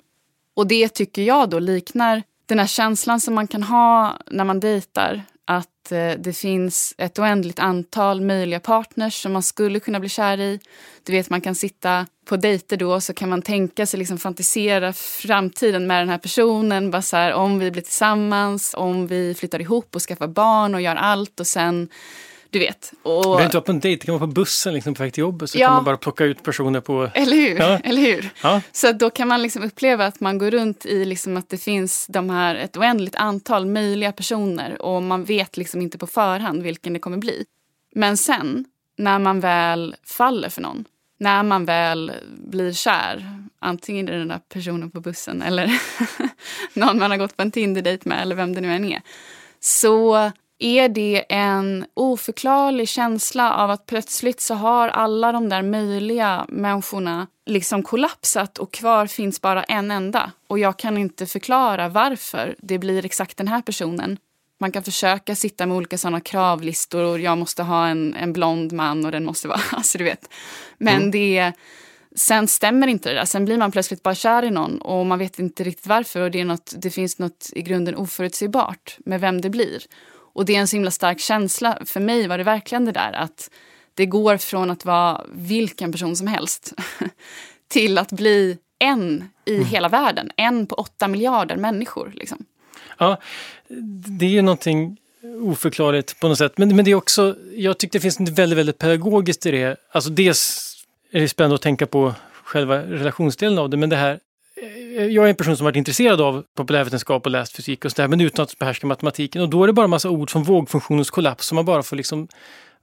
Och det tycker jag då liknar den här känslan som man kan ha när man dejtar. Att eh, det finns ett oändligt antal möjliga partners som man skulle kunna bli kär i. Du vet, man kan sitta på dejter då så kan man tänka sig, liksom fantisera framtiden med den här personen. Bara så här, om vi blir tillsammans, om vi flyttar ihop och skaffar barn och gör allt och sen du vet. Och... Det behöver inte vara på en dejt, det kan vara på bussen liksom, på väg till jobbet. Så ja. kan man bara plocka ut personer på... Eller hur? Ja. Eller hur? Ja. Så då kan man liksom uppleva att man går runt i liksom att det finns de här, ett oändligt antal möjliga personer och man vet liksom inte på förhand vilken det kommer bli. Men sen, när man väl faller för någon, när man väl blir kär, antingen i den där personen på bussen eller någon man har gått på en Tinder-dejt med eller vem det nu än är, så är det en oförklarlig känsla av att plötsligt så har alla de där möjliga människorna liksom kollapsat och kvar finns bara en enda. Och jag kan inte förklara varför det blir exakt den här personen. Man kan försöka sitta med olika sådana kravlistor och jag måste ha en, en blond man och den måste vara, alltså du vet. Men mm. det Sen stämmer inte det där. Sen blir man plötsligt bara kär i någon och man vet inte riktigt varför. Och det, är något, det finns något i grunden oförutsägbart med vem det blir. Och det är en så himla stark känsla. För mig var det verkligen det där att det går från att vara vilken person som helst till att bli en i mm. hela världen. En på åtta miljarder människor. Liksom. Ja, det är ju någonting oförklarligt på något sätt. Men, men det är också, jag tycker det finns något väldigt, väldigt pedagogiskt i det. Alltså dels är det spännande att tänka på själva relationsdelen av det, men det här jag är en person som varit intresserad av populärvetenskap och läst fysik och sådär, men utan att behärska matematiken. Och då är det bara en massa ord som vågfunktionens kollaps som man bara får liksom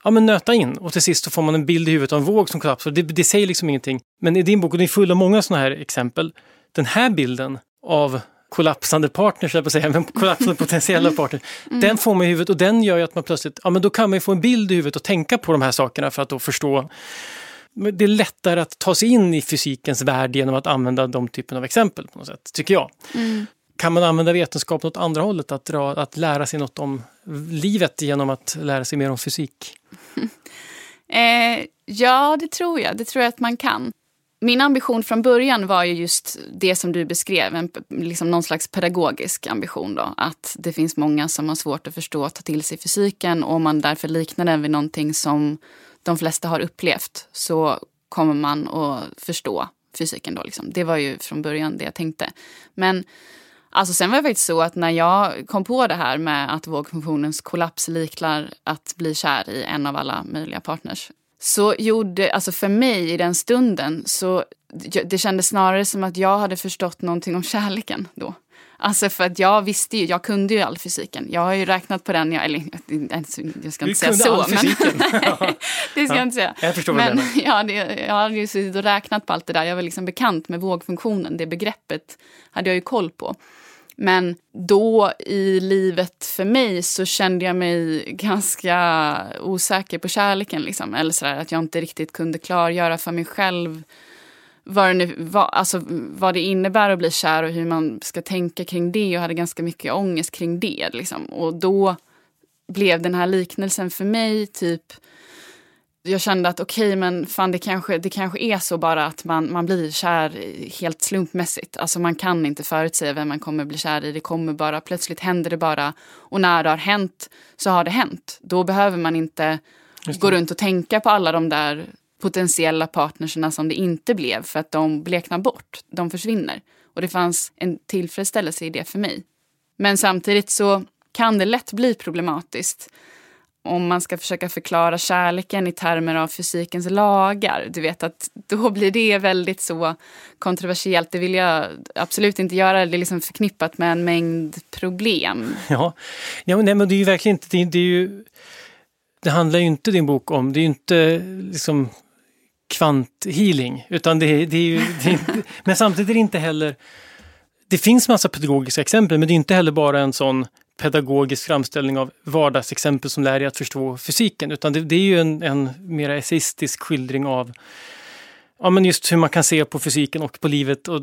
ja, men nöta in. Och till sist så får man en bild i huvudet av en våg som kollapsar. Det, det säger liksom ingenting. Men i din bok, och den är full av många sådana här exempel, den här bilden av kollapsande partners, jag på säga, men kollapsande potentiella partners. Mm. Den får man i huvudet och den gör ju att man plötsligt, ja men då kan man ju få en bild i huvudet och tänka på de här sakerna för att då förstå det är lättare att ta sig in i fysikens värld genom att använda de typen av exempel på något sätt, tycker jag. Mm. Kan man använda vetenskap åt andra hållet, att, dra, att lära sig något om livet genom att lära sig mer om fysik? eh, ja, det tror jag. Det tror jag att man kan. Min ambition från början var ju just det som du beskrev, en, liksom någon slags pedagogisk ambition. Då, att det finns många som har svårt att förstå och ta till sig fysiken och man därför liknar den vid någonting som de flesta har upplevt så kommer man att förstå fysiken då. Liksom. Det var ju från början det jag tänkte. Men alltså sen var det faktiskt så att när jag kom på det här med att vågfunktionens kollaps liknar att bli kär i en av alla möjliga partners. Så gjorde, alltså för mig i den stunden så det kändes snarare som att jag hade förstått någonting om kärleken då. Alltså för att jag visste ju, jag kunde ju all fysiken. Jag har ju räknat på den, jag, eller jag ska inte säga så. All men, det ska jag inte säga. Jag förstår men, vad du ja, det, Jag hade ju suttit och räknat på allt det där. Jag var liksom bekant med vågfunktionen. Det begreppet hade jag ju koll på. Men då i livet för mig så kände jag mig ganska osäker på kärleken. Liksom. Eller sådär, att jag inte riktigt kunde klargöra för mig själv vad det, nu, vad, alltså, vad det innebär att bli kär och hur man ska tänka kring det. Jag hade ganska mycket ångest kring det. Liksom. Och då blev den här liknelsen för mig typ jag kände att okej, okay, men fan det kanske, det kanske är så bara att man, man blir kär helt slumpmässigt. Alltså man kan inte förutsäga vem man kommer bli kär i. Det kommer bara, plötsligt händer det bara. Och när det har hänt så har det hänt. Då behöver man inte gå runt och tänka på alla de där potentiella partnerserna som det inte blev för att de bleknar bort. De försvinner. Och det fanns en tillfredsställelse i det för mig. Men samtidigt så kan det lätt bli problematiskt om man ska försöka förklara kärleken i termer av fysikens lagar. Du vet att då blir det väldigt så kontroversiellt. Det vill jag absolut inte göra. Det är liksom förknippat med en mängd problem. Ja, ja nej, men det är ju verkligen inte... Det, det, är ju, det handlar ju inte din bok om. Det är ju inte liksom kvanthealing. Utan det, det är ju, det är inte, men samtidigt är det inte heller det finns massa pedagogiska exempel men det är inte heller bara en sån pedagogisk framställning av vardagsexempel som lär dig att förstå fysiken utan det, det är ju en, en mer essayistisk skildring av ja, men just hur man kan se på fysiken och på livet och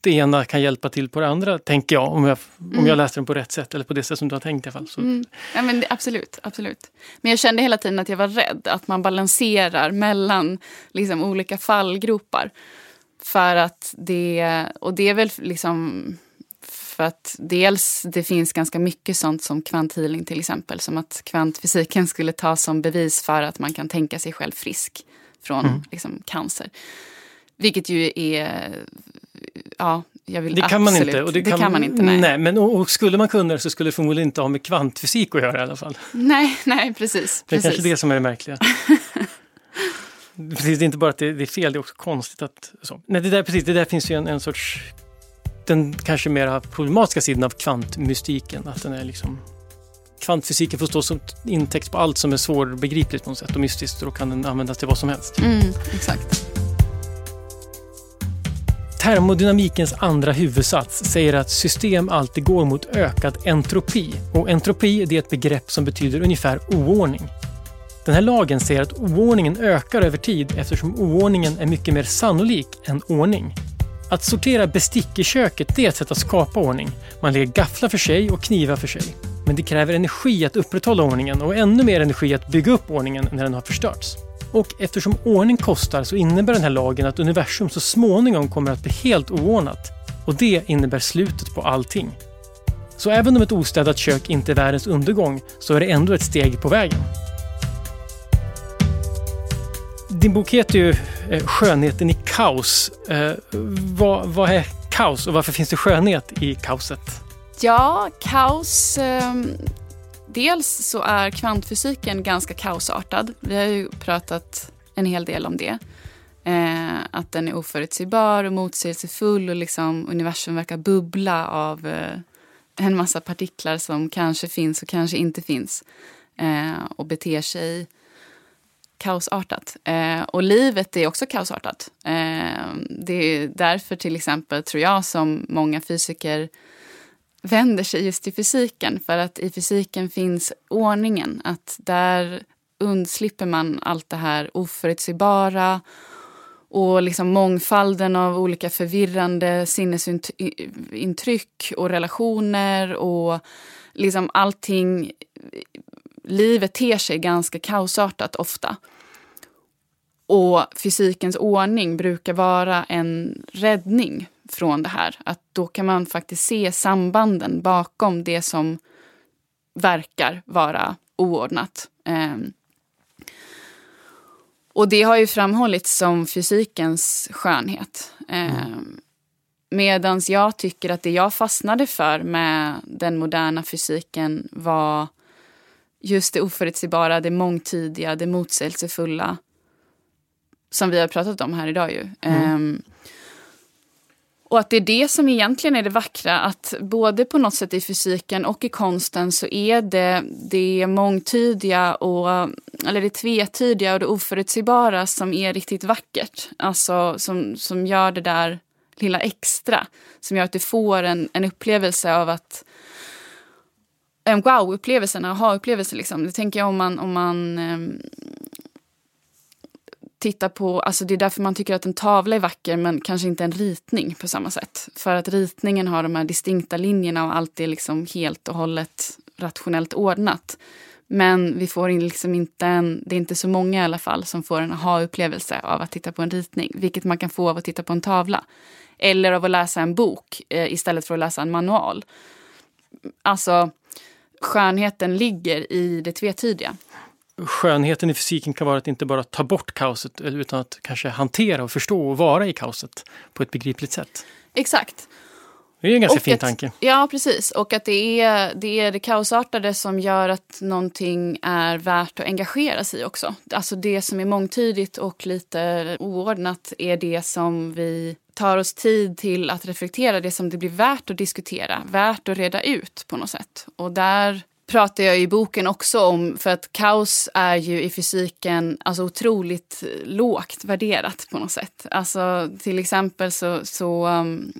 det ena kan hjälpa till på det andra, tänker jag, om jag, mm. om jag läser den på rätt sätt eller på det sätt som du har tänkt i alla fall. Mm. Ja, men det, absolut, absolut. Men jag kände hela tiden att jag var rädd, att man balanserar mellan liksom, olika fallgropar. För att det, och det är väl liksom för att dels det finns ganska mycket sånt som kvanthealing till exempel. Som att kvantfysiken skulle tas som bevis för att man kan tänka sig själv frisk från mm. liksom, cancer. Vilket ju är... Ja, jag vill det kan absolut. man inte. Och det, det kan, kan, man inte. Nej. nej men och, och, skulle man kunna det så skulle det förmodligen inte ha med kvantfysik att göra i alla fall. Nej, nej precis. Det är precis. kanske det som är det märkliga. precis, det är inte bara att det, det, är fel, det är också konstigt att... Så. Nej, det där, precis, det där finns ju en, en sorts... Den kanske mer problematiska sidan av kvantmystiken. Att den är liksom kvantfysiken får stå som intäkt på allt som är svårbegripligt på något sätt och mystiskt och då kan den användas till vad som helst. Mm, exakt. Termodynamikens andra huvudsats säger att system alltid går mot ökad entropi och entropi är ett begrepp som betyder ungefär oordning. Den här lagen säger att oordningen ökar över tid eftersom oordningen är mycket mer sannolik än ordning. Att sortera bestick i köket är ett sätt att skapa ordning. Man lägger gafflar för sig och knivar för sig. Men det kräver energi att upprätthålla ordningen och ännu mer energi att bygga upp ordningen när den har förstörts. Och eftersom ordning kostar så innebär den här lagen att universum så småningom kommer att bli helt oordnat. Och det innebär slutet på allting. Så även om ett ostädat kök inte är världens undergång så är det ändå ett steg på vägen. Din bok heter ju eh, Skönheten i kaos. Eh, vad, vad är kaos och varför finns det skönhet i kaoset? Ja, kaos... Eh, dels så är kvantfysiken ganska kaosartad. Vi har ju pratat en hel del om det. Eh, att den är oförutsägbar och motsägelsefull och liksom universum verkar bubbla av eh, en massa partiklar som kanske finns och kanske inte finns. Eh, och beter sig kaosartat. Eh, och livet är också kaosartat. Eh, det är därför till exempel, tror jag, som många fysiker vänder sig just till fysiken. För att i fysiken finns ordningen. Att där undslipper man allt det här oförutsägbara och liksom mångfalden av olika förvirrande sinnesintryck och relationer och liksom allting. Livet ter sig ganska kaosartat ofta. Och fysikens ordning brukar vara en räddning från det här. Att då kan man faktiskt se sambanden bakom det som verkar vara oordnat. Um, och det har ju framhållits som fysikens skönhet. Um, Medan jag tycker att det jag fastnade för med den moderna fysiken var just det oförutsägbara, det mångtydiga, det motsägelsefulla. Som vi har pratat om här idag ju. Mm. Och att det är det som egentligen är det vackra, att både på något sätt i fysiken och i konsten så är det det mångtydiga och, eller det tvetydiga och det oförutsägbara som är riktigt vackert. Alltså som, som gör det där lilla extra. Som gör att du får en, en upplevelse av att en wow-upplevelse, en aha-upplevelse. Liksom. Det tänker jag om man, om man ehm, titta på, alltså det är därför man tycker att en tavla är vacker men kanske inte en ritning på samma sätt. För att ritningen har de här distinkta linjerna och allt är liksom helt och hållet rationellt ordnat. Men vi får liksom inte en, det är inte så många i alla fall som får en aha-upplevelse av att titta på en ritning. Vilket man kan få av att titta på en tavla. Eller av att läsa en bok eh, istället för att läsa en manual. Alltså, skönheten ligger i det tvetydiga skönheten i fysiken kan vara att inte bara ta bort kaoset utan att kanske hantera och förstå och vara i kaoset på ett begripligt sätt. Exakt. Det är en ganska och fin att, tanke. Ja, precis. Och att det är, det är det kaosartade som gör att någonting är värt att engagera sig i också. Alltså det som är mångtydigt och lite oordnat är det som vi tar oss tid till att reflektera, det som det blir värt att diskutera, värt att reda ut på något sätt. Och där pratar jag i boken också om, för att kaos är ju i fysiken alltså otroligt lågt värderat på något sätt. Alltså till exempel så, så um,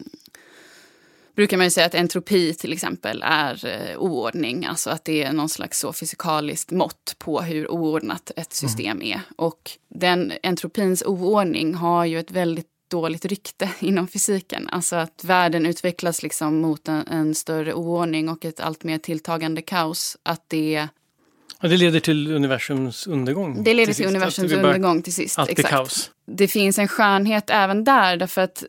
brukar man ju säga att entropi till exempel är eh, oordning. Alltså att det är någon slags så fysikaliskt mått på hur oordnat ett system mm. är. Och den entropins oordning har ju ett väldigt dåligt rykte inom fysiken. Alltså att världen utvecklas liksom mot en, en större oordning och ett allt mer tilltagande kaos. Att det Ja, det leder till universums undergång. Det leder till, till universums undergång till sist. Allt exakt. kaos. Det finns en skönhet även där därför att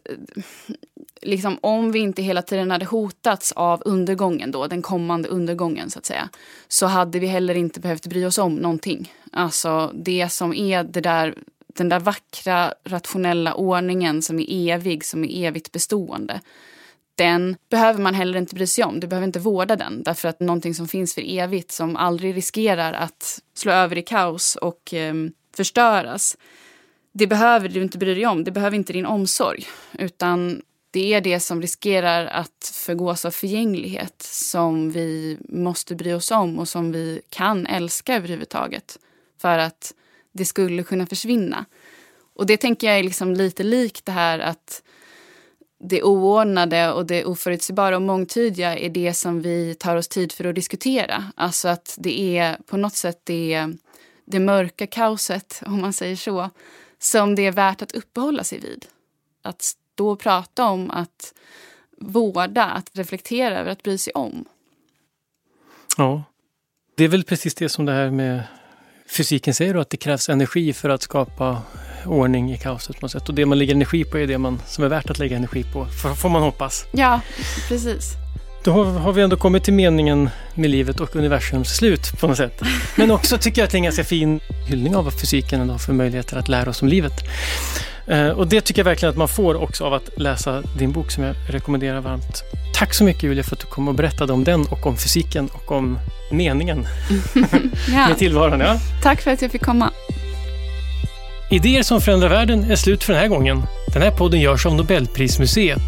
liksom, om vi inte hela tiden hade hotats av undergången då, den kommande undergången så att säga, så hade vi heller inte behövt bry oss om någonting. Alltså det som är det där, den där vackra rationella ordningen som är evig, som är evigt bestående. Den behöver man heller inte bry sig om. Du behöver inte vårda den. Därför att någonting som finns för evigt, som aldrig riskerar att slå över i kaos och eh, förstöras. Det behöver du inte bry dig om. Det behöver inte din omsorg. Utan det är det som riskerar att förgås av förgänglighet som vi måste bry oss om och som vi kan älska överhuvudtaget. För att det skulle kunna försvinna. Och det tänker jag är liksom lite likt det här att det oordnade och det oförutsägbara och mångtydiga är det som vi tar oss tid för att diskutera. Alltså att det är på något sätt det, det mörka kaoset, om man säger så, som det är värt att uppehålla sig vid. Att stå och prata om, att vårda, att reflektera över, att bry sig om. Ja, det är väl precis det som det här med fysiken säger då, att det krävs energi för att skapa ordning i kaoset på något sätt. Och det man lägger energi på är det man, som är värt att lägga energi på, får man hoppas. Ja, precis. Då har vi ändå kommit till meningen med livet och universums slut på något sätt. Men också tycker jag att det är en ganska fin hyllning av vad fysiken ändå för möjligheter att lära oss om livet. Eh, och det tycker jag verkligen att man får också av att läsa din bok som jag rekommenderar varmt. Tack så mycket Julia för att du kom och berättade om den och om fysiken och om meningen ja. med tillvaron. Ja. Tack för att jag fick komma. Idéer som förändrar världen är slut för den här gången. Den här podden görs av Nobelprismuseet.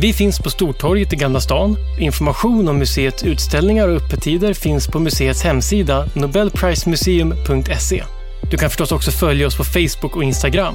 Vi finns på Stortorget i Gamla stan. Information om museets utställningar och öppettider finns på museets hemsida nobelprismuseum.se. Du kan förstås också följa oss på Facebook och Instagram.